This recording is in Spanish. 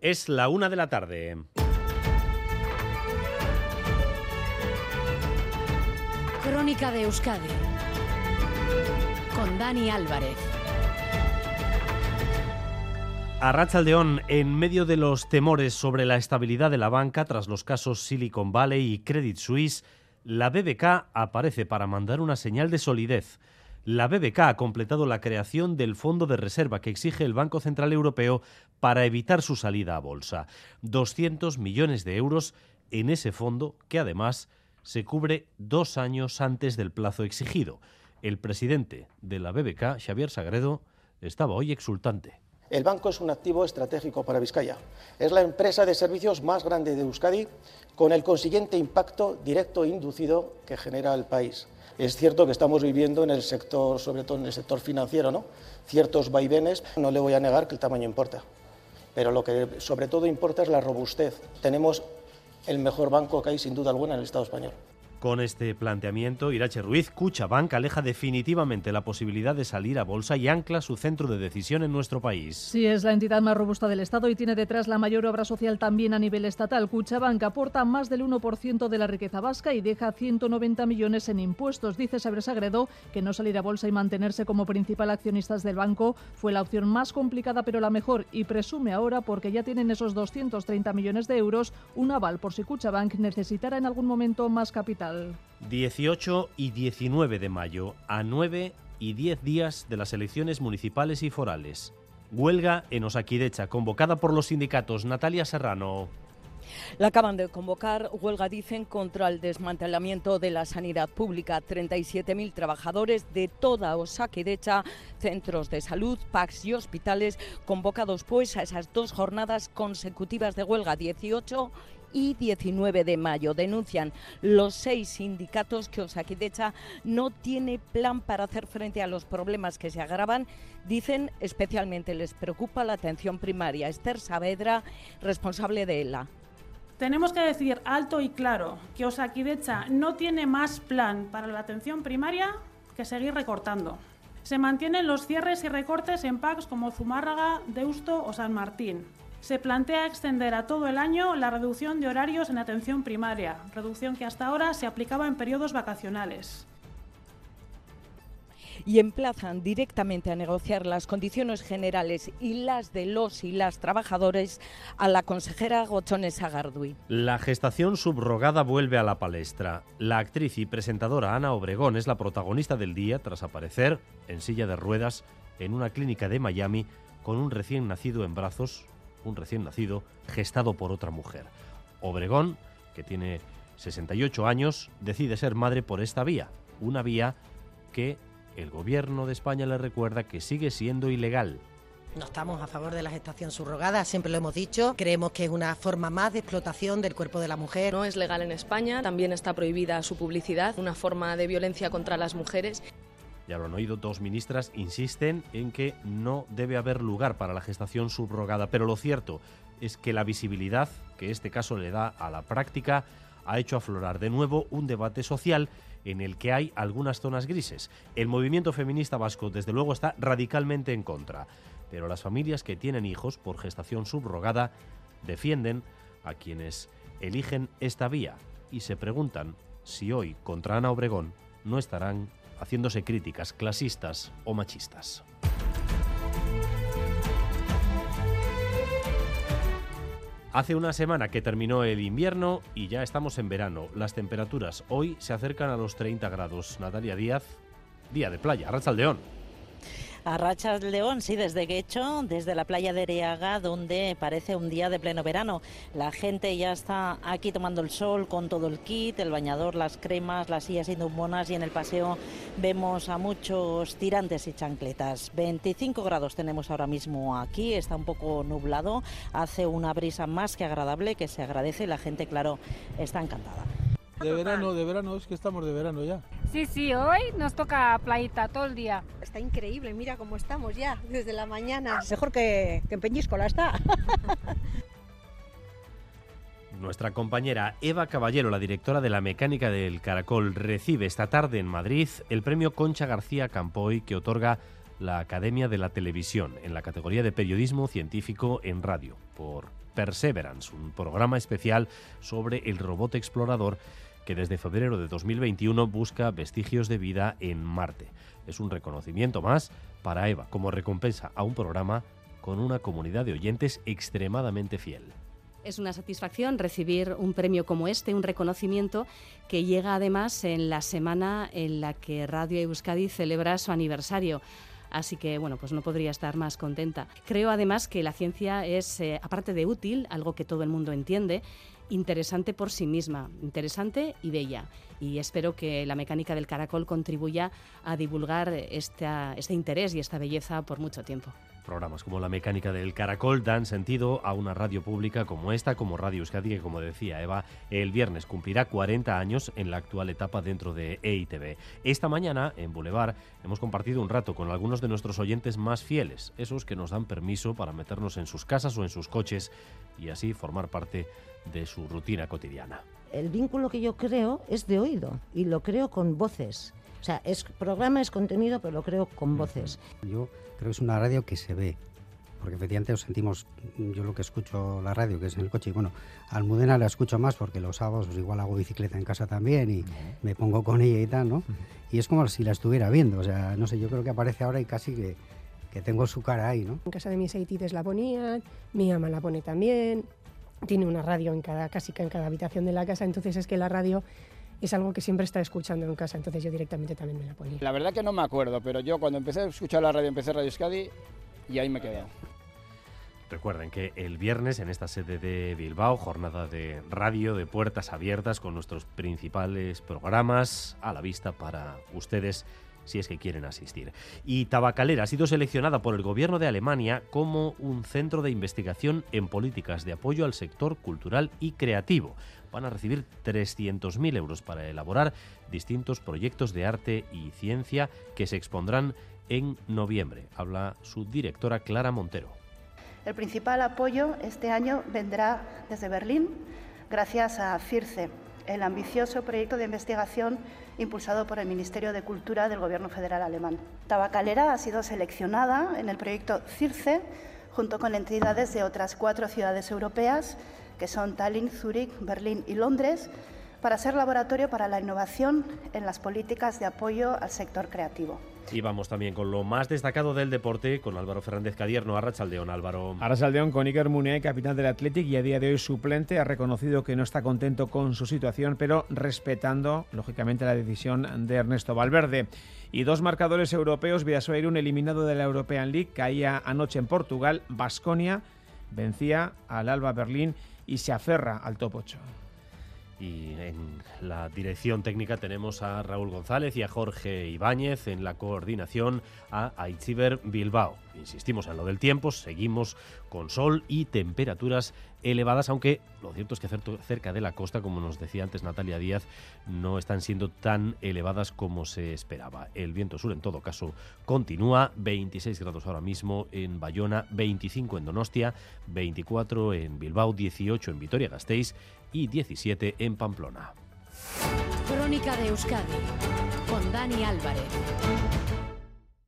Es la una de la tarde. Crónica de Euskadi con Dani Álvarez. Arrachaldeón, en medio de los temores sobre la estabilidad de la banca tras los casos Silicon Valley y Credit Suisse, la BBK aparece para mandar una señal de solidez. La BBK ha completado la creación del fondo de reserva que exige el Banco Central Europeo para evitar su salida a bolsa. 200 millones de euros en ese fondo que además se cubre dos años antes del plazo exigido. El presidente de la BBK, Xavier Sagredo, estaba hoy exultante. El banco es un activo estratégico para Vizcaya. Es la empresa de servicios más grande de Euskadi, con el consiguiente impacto directo e inducido que genera el país. Es cierto que estamos viviendo en el sector, sobre todo en el sector financiero, ¿no? ciertos vaivenes. No le voy a negar que el tamaño importa, pero lo que sobre todo importa es la robustez. Tenemos el mejor banco que hay, sin duda alguna, en el Estado español. Con este planteamiento, Irache Ruiz, Cuchabank aleja definitivamente la posibilidad de salir a bolsa y ancla su centro de decisión en nuestro país. Sí, es la entidad más robusta del Estado y tiene detrás la mayor obra social también a nivel estatal. Cuchabank aporta más del 1% de la riqueza vasca y deja 190 millones en impuestos. Dice Saber Sagredo que no salir a bolsa y mantenerse como principal accionistas del banco fue la opción más complicada pero la mejor y presume ahora, porque ya tienen esos 230 millones de euros, un aval por si Cuchabank necesitara en algún momento más capital. 18 y 19 de mayo, a 9 y 10 días de las elecciones municipales y forales. Huelga en Osakidecha, convocada por los sindicatos. Natalia Serrano. La acaban de convocar, huelga dicen, contra el desmantelamiento de la sanidad pública. 37.000 trabajadores de toda Osakidecha, centros de salud, PACs y hospitales, convocados pues a esas dos jornadas consecutivas de huelga, 18 y 19 de mayo. Denuncian los seis sindicatos que Osakidecha no tiene plan para hacer frente a los problemas que se agravan. Dicen especialmente les preocupa la atención primaria. Esther Saavedra, responsable de ELA. Tenemos que decir alto y claro que Osakidecha no tiene más plan para la atención primaria que seguir recortando. Se mantienen los cierres y recortes en PACs como Zumárraga, Deusto o San Martín. Se plantea extender a todo el año la reducción de horarios en atención primaria, reducción que hasta ahora se aplicaba en periodos vacacionales y emplazan directamente a negociar las condiciones generales y las de los y las trabajadores a la consejera Gochones Agardui. La gestación subrogada vuelve a la palestra. La actriz y presentadora Ana Obregón es la protagonista del día tras aparecer en silla de ruedas en una clínica de Miami con un recién nacido en brazos un recién nacido gestado por otra mujer. Obregón, que tiene 68 años, decide ser madre por esta vía, una vía que el gobierno de España le recuerda que sigue siendo ilegal. No estamos a favor de la gestación subrogada, siempre lo hemos dicho. Creemos que es una forma más de explotación del cuerpo de la mujer. No es legal en España, también está prohibida su publicidad, una forma de violencia contra las mujeres ya lo han oído, dos ministras insisten en que no debe haber lugar para la gestación subrogada, pero lo cierto es que la visibilidad que este caso le da a la práctica ha hecho aflorar de nuevo un debate social en el que hay algunas zonas grises. El movimiento feminista vasco, desde luego, está radicalmente en contra, pero las familias que tienen hijos por gestación subrogada defienden a quienes eligen esta vía y se preguntan si hoy contra Ana Obregón no estarán haciéndose críticas clasistas o machistas. Hace una semana que terminó el invierno y ya estamos en verano. Las temperaturas hoy se acercan a los 30 grados. Natalia Díaz, día de playa, León. A Rachas León, sí, desde Guecho, desde la playa de Eriaga, donde parece un día de pleno verano. La gente ya está aquí tomando el sol con todo el kit, el bañador, las cremas, las sillas monas y en el paseo vemos a muchos tirantes y chancletas. 25 grados tenemos ahora mismo aquí, está un poco nublado, hace una brisa más que agradable que se agradece y la gente, claro, está encantada. De verano, de verano, es que estamos de verano ya. Sí, sí, hoy nos toca playita todo el día. Está increíble, mira cómo estamos ya, desde la mañana. Mejor que, que en Peñíscola está. Nuestra compañera Eva Caballero, la directora de la mecánica del Caracol, recibe esta tarde en Madrid el premio Concha García Campoy que otorga la Academia de la Televisión en la categoría de periodismo científico en radio por Perseverance, un programa especial sobre el robot explorador que desde febrero de 2021 busca vestigios de vida en Marte. Es un reconocimiento más para Eva como recompensa a un programa con una comunidad de oyentes extremadamente fiel. Es una satisfacción recibir un premio como este, un reconocimiento que llega además en la semana en la que Radio Euskadi celebra su aniversario. Así que, bueno, pues no podría estar más contenta. Creo además que la ciencia es, eh, aparte de útil, algo que todo el mundo entiende, interesante por sí misma, interesante y bella. Y espero que la mecánica del caracol contribuya a divulgar esta, este interés y esta belleza por mucho tiempo. Programas como La Mecánica del Caracol dan sentido a una radio pública como esta, como Radio Euskadi, que como decía Eva, el viernes cumplirá 40 años en la actual etapa dentro de EITV. Esta mañana, en Boulevard, hemos compartido un rato con algunos de nuestros oyentes más fieles, esos que nos dan permiso para meternos en sus casas o en sus coches y así formar parte de su rutina cotidiana. El vínculo que yo creo es de oído y lo creo con voces. O sea, es programa, es contenido, pero lo creo con voces. Yo creo que es una radio que se ve, porque efectivamente os sentimos, yo lo que escucho la radio, que es en el coche, y bueno, Almudena la escucho más porque los sábados pues igual hago bicicleta en casa también y me pongo con ella y tal, ¿no? Y es como si la estuviera viendo, o sea, no sé, yo creo que aparece ahora y casi que, que tengo su cara ahí, ¿no? En casa de mis haitides la ponían, mi mamá la pone también, tiene una radio en cada, casi en cada habitación de la casa, entonces es que la radio es algo que siempre está escuchando en casa, entonces yo directamente también me la ponía. La verdad que no me acuerdo, pero yo cuando empecé a escuchar la radio, empecé Radio Euskadi y ahí me quedé. Recuerden que el viernes en esta sede de Bilbao, jornada de radio de puertas abiertas con nuestros principales programas a la vista para ustedes si es que quieren asistir. Y Tabacalera ha sido seleccionada por el gobierno de Alemania como un centro de investigación en políticas de apoyo al sector cultural y creativo. Van a recibir 300.000 euros para elaborar distintos proyectos de arte y ciencia que se expondrán en noviembre. Habla su directora Clara Montero. El principal apoyo este año vendrá desde Berlín, gracias a CIRCE, el ambicioso proyecto de investigación impulsado por el Ministerio de Cultura del Gobierno Federal alemán. Tabacalera ha sido seleccionada en el proyecto CIRCE junto con entidades de otras cuatro ciudades europeas, que son Tallinn, Zúrich, Berlín y Londres, para ser laboratorio para la innovación en las políticas de apoyo al sector creativo. Y vamos también con lo más destacado del deporte, con Álvaro Fernández Cadierno, Arrachaldeón, Álvaro. Arrachaldeón con Iker Muniain, capitán del Athletic y a día de hoy suplente, ha reconocido que no está contento con su situación, pero respetando, lógicamente, la decisión de Ernesto Valverde. Y dos marcadores europeos, Vidasoa un eliminado de la European League, caía anoche en Portugal, Basconia vencía al Alba Berlín y se aferra al top 8. Y en la dirección técnica tenemos a Raúl González y a Jorge Ibáñez, en la coordinación a Aitziber Bilbao. Insistimos en lo del tiempo, seguimos con sol y temperaturas elevadas, aunque lo cierto es que cerca de la costa, como nos decía antes Natalia Díaz, no están siendo tan elevadas como se esperaba. El viento sur, en todo caso, continúa, 26 grados ahora mismo en Bayona, 25 en Donostia, 24 en Bilbao, 18 en Vitoria-Gasteiz y 17 en Pamplona. Crónica de Euskadi con Dani Álvarez.